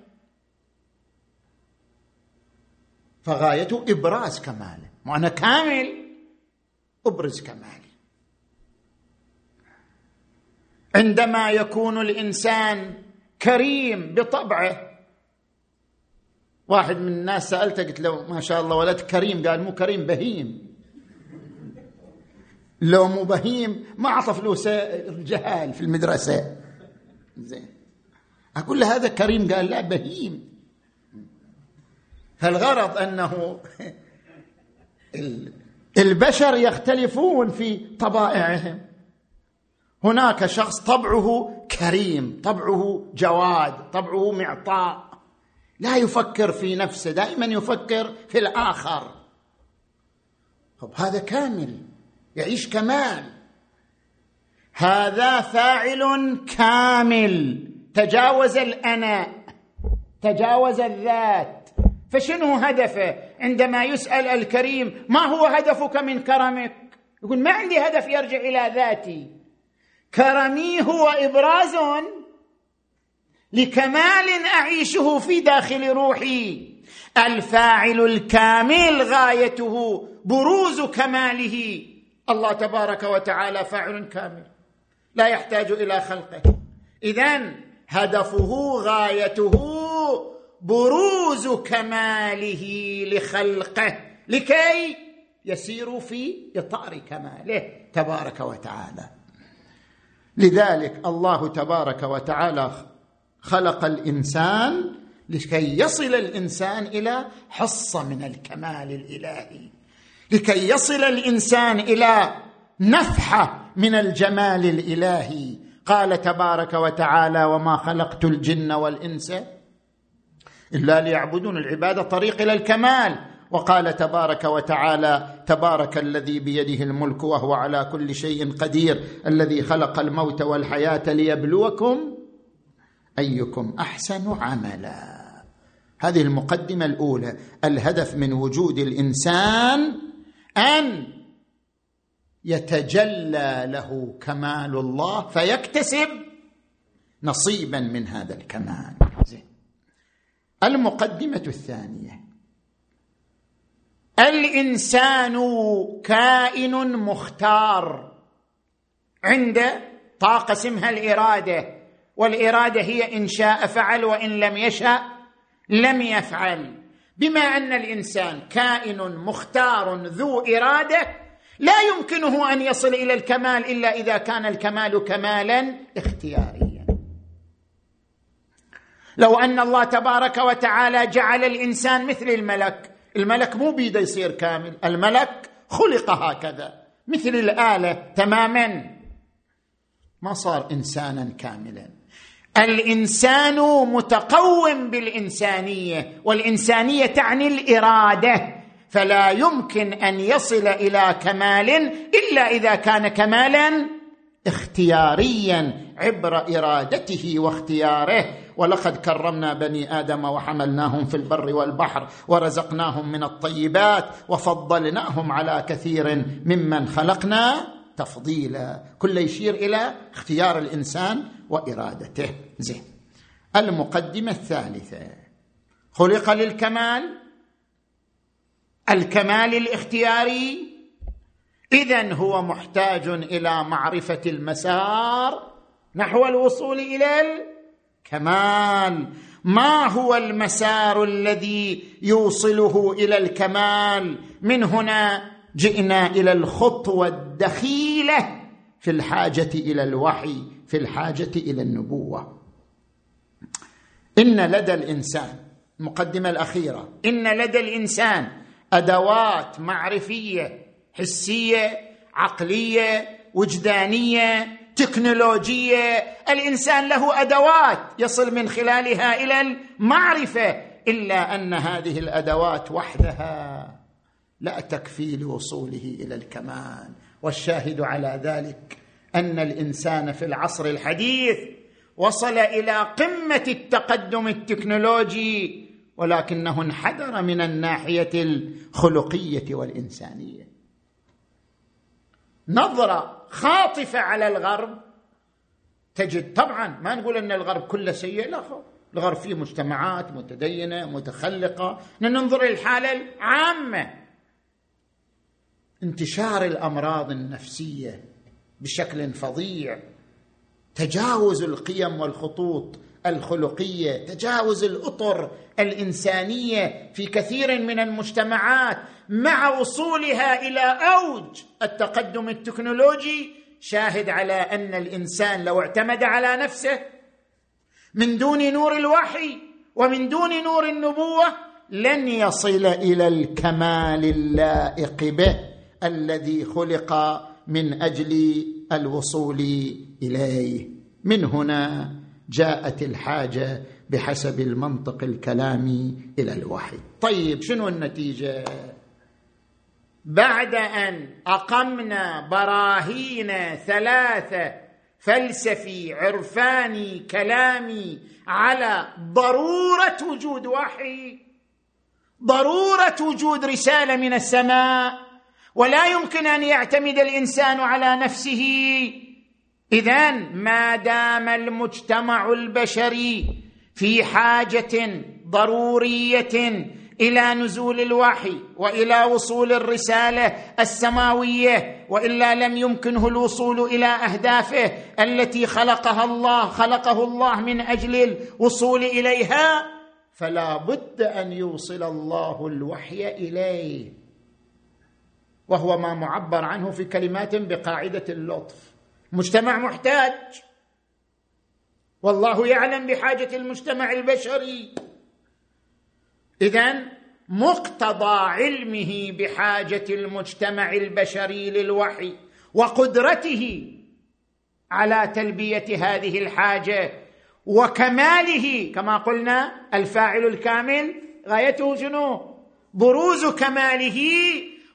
فغايته إبراز كماله. وأنا كامل أبرز كمالي عندما يكون الإنسان كريم بطبعه واحد من الناس سالته قلت له ما شاء الله ولد كريم قال مو كريم بهيم. لو مو بهيم ما أعطى فلوس الجهال في المدرسة. زين. أقول له هذا كريم قال لا بهيم. فالغرض أنه <laughs> البشر يختلفون في طبائعهم. هناك شخص طبعه كريم طبعه جواد طبعه معطاء. لا يفكر في نفسه دائما يفكر في الآخر. طب هذا كامل. يعيش كمال. هذا فاعل كامل. تجاوز الأنا تجاوز الذات. فشنو هدفه؟ عندما يسأل الكريم ما هو هدفك من كرمك؟ يقول ما عندي هدف يرجع إلى ذاتي. كرمي هو إبراز لكمال أعيشه في داخل روحي. الفاعل الكامل غايته بروز كماله. الله تبارك وتعالى فاعل كامل. لا يحتاج إلى خلقه. اذا هدفه غايته بروز كماله لخلقه. لكي يسيروا في إطار كماله تبارك وتعالى. لذلك الله تبارك وتعالى خلق الإنسان لكي يصل الإنسان إلى حصة من الكمال الإلهي. لكي يصل الإنسان إلى نفحه من الجمال الإلهي. قال تبارك وتعالى وما خلقت الجن والإنس إلا ليعبدون. العبادة طريق إلى الكمال. وقال تبارك وتعالى تبارك الذي بيده الملك وهو على كل شيء قدير الذي خلق الموت والحياة ليبلوكم أيكم أحسن عملا. هذه المقدمة الأولى. الهدف من وجود الإنسان أن يتجلى له كمال الله فيكتسب نصيبا من هذا الكمال. زين. المقدمة الثانية. الإنسان كائن مختار عنده طاقة اسمها الإرادة والإرادة هي إن شاء فعل وإن لم يشأ لم يفعل. بما أن الإنسان كائن مختار ذو إرادة لا يمكنه أن يصل إلى الكمال إلا إذا كان الكمال كمالا اختياريا. لو أن الله تبارك وتعالى جعل الإنسان مثل الملك الملك مو بيده يصير كامل الملك خلق هكذا مثل الآلة تماما. ما صار انسانا كاملا. الإنسان متقوم بالإنسانية والإنسانية تعني الإرادة فلا يمكن أن يصل إلى كمال إلا إذا كان كمالا اختياريا عبر إرادته واختياره. ولقد كرمنا بني آدم وحملناهم في البر والبحر ورزقناهم من الطيبات وفضلناهم على كثير ممن خلقنا تفضيلا. كل يشير إلى اختيار الإنسان وإرادته. زين. المقدمة الثالثة. خلق للكمال. الكمال الاختياري. اذا هو محتاج إلى معرفة المسار نحو الوصول إلى الكمال. ما هو المسار الذي يوصله إلى الكمال؟ من هنا جئنا إلى الخطوة الدخيلة في الحاجة إلى الوحي. في الحاجة إلى النبوة. إن لدى الإنسان المقدمه الأخيرة إن لدى الإنسان أدوات معرفية حسية عقلية وجدانية تكنولوجية الإنسان له أدوات يصل من خلالها إلى المعرفة إلا أن هذه الأدوات وحدها لا تكفي لوصوله إلى الكمال والشاهد على ذلك أن الإنسان في العصر الحديث وصل إلى قمة التقدم التكنولوجي ولكنه انحدر من الناحية الخلقية والإنسانية. نظرة خاطفة على الغرب تجد طبعا ما نقول أن الغرب كله سيء لا الغرب فيه مجتمعات متدينة متخلقة. ننظر للحالة العامة. انتشار الأمراض النفسية بشكل فظيع. تجاوز القيم والخطوط الخلقية تجاوز الأطر الإنسانية في كثير من المجتمعات مع وصولها إلى أوج التقدم التكنولوجي. شاهد على أن الإنسان لو اعتمد على نفسه من دون نور الوحي ومن دون نور النبوة لن يصل إلى الكمال اللائق به الذي خلق من أجل الوصول إليه. من هنا جاءت الحاجة بحسب المنطق الكلامي إلى الوحي. طيب شنو النتيجة؟ بعد أن أقمنا براهين ثلاثة فلسفي عرفاني كلامي على ضرورة وجود وحي ضرورة وجود رسالة من السماء ولا يمكن أن يعتمد الإنسان على نفسه. اذا ما دام المجتمع البشري في حاجة ضرورية إلى نزول الوحي وإلى وصول الرسالة السماوية وإلا لم يمكنه الوصول إلى أهدافه التي خلقها الله خلقه الله من أجل الوصول إليها فلا بد أن يوصل الله الوحي إليه. وهو ما معبر عنه في كلمات بقاعدة اللطف. مجتمع محتاج. والله يعلم بحاجة المجتمع البشري. اذا مقتضى علمه بحاجة المجتمع البشري للوحي وقدرته على تلبية هذه الحاجة وكماله كما قلنا الفاعل الكامل غايته شنو؟ بروز كماله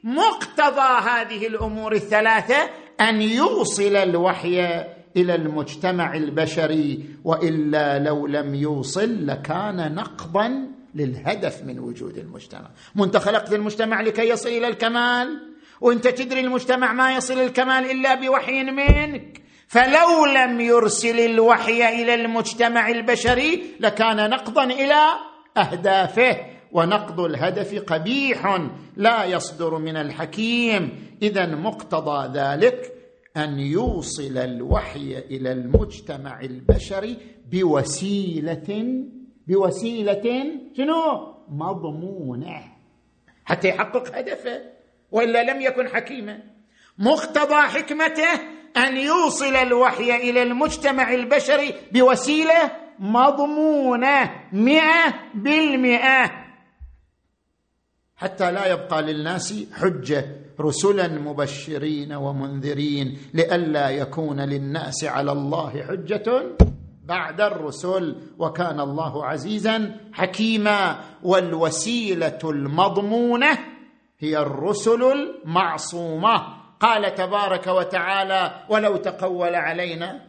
مقتضى هذه الأمور الثلاثة أن يوصل الوحي إلى المجتمع البشري وإلا لو لم يوصل لكان نقضا للهدف من وجود المجتمع. انت خلقت المجتمع لكي يصل إلى الكمال وأنت تدري المجتمع ما يصل الكمال إلا بوحي منك. فلو لم يرسل الوحي إلى المجتمع البشري لكان نقضا إلى أهدافه. ونقض الهدف قبيح لا يصدر من الحكيم. اذا مقتضى ذلك أن يوصل الوحي إلى المجتمع البشري بوسيلة بوسيلة شنو؟ مضمونة. حتى يحقق هدفه وإلا لم يكن حكيما. مقتضى حكمته أن يوصل الوحي إلى المجتمع البشري بوسيلة مضمونة مئة بالمئة. حتى لا يبقى للناس حجة رسلا مبشرين ومنذرين لئلا يكون للناس على الله حجة بعد الرسل وكان الله عزيزا حكيما. والوسيلة المضمونة هي الرسل المعصومة. قال تبارك وتعالى ولو تقول علينا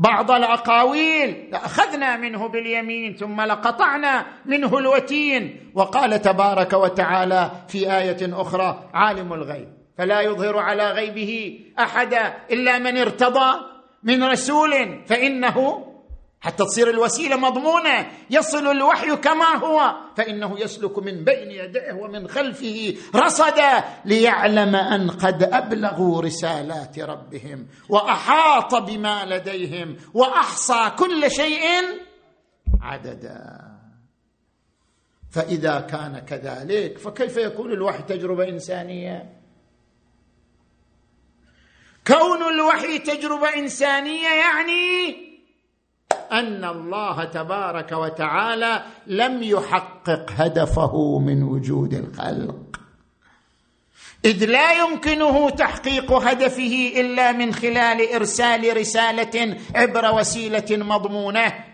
بعض الأقاويل لأخذنا منه باليمين ثم لقطعنا منه الوتين. وقال تبارك وتعالى في آية أخرى عالم الغيب. فلا يظهر على غيبه احدا إلا من ارتضى من رسول فإنه حتى تصير الوسيلة مضمونة. يصل الوحي كما هو. فإنه يسلك من بين يديه ومن خلفه رصدا ليعلم أن قد أبلغوا رسالات ربهم وأحاط بما لديهم وأحصى كل شيء عددا. فإذا كان كذلك فكيف يكون الوحي تجربة إنسانية؟ كون الوحي تجربة إنسانية يعني أن الله تبارك وتعالى لم يحقق هدفه من وجود الخلق. إذ لا يمكنه تحقيق هدفه إلا من خلال إرسال رسالة عبر وسيلة مضمونة.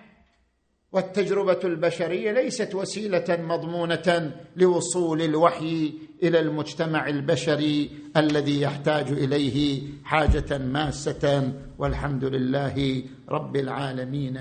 والتجربة البشرية ليست وسيلة مضمونة لوصول الوحي إلى المجتمع البشري الذي يحتاج إليه حاجة ماسة والحمد لله رب العالمين.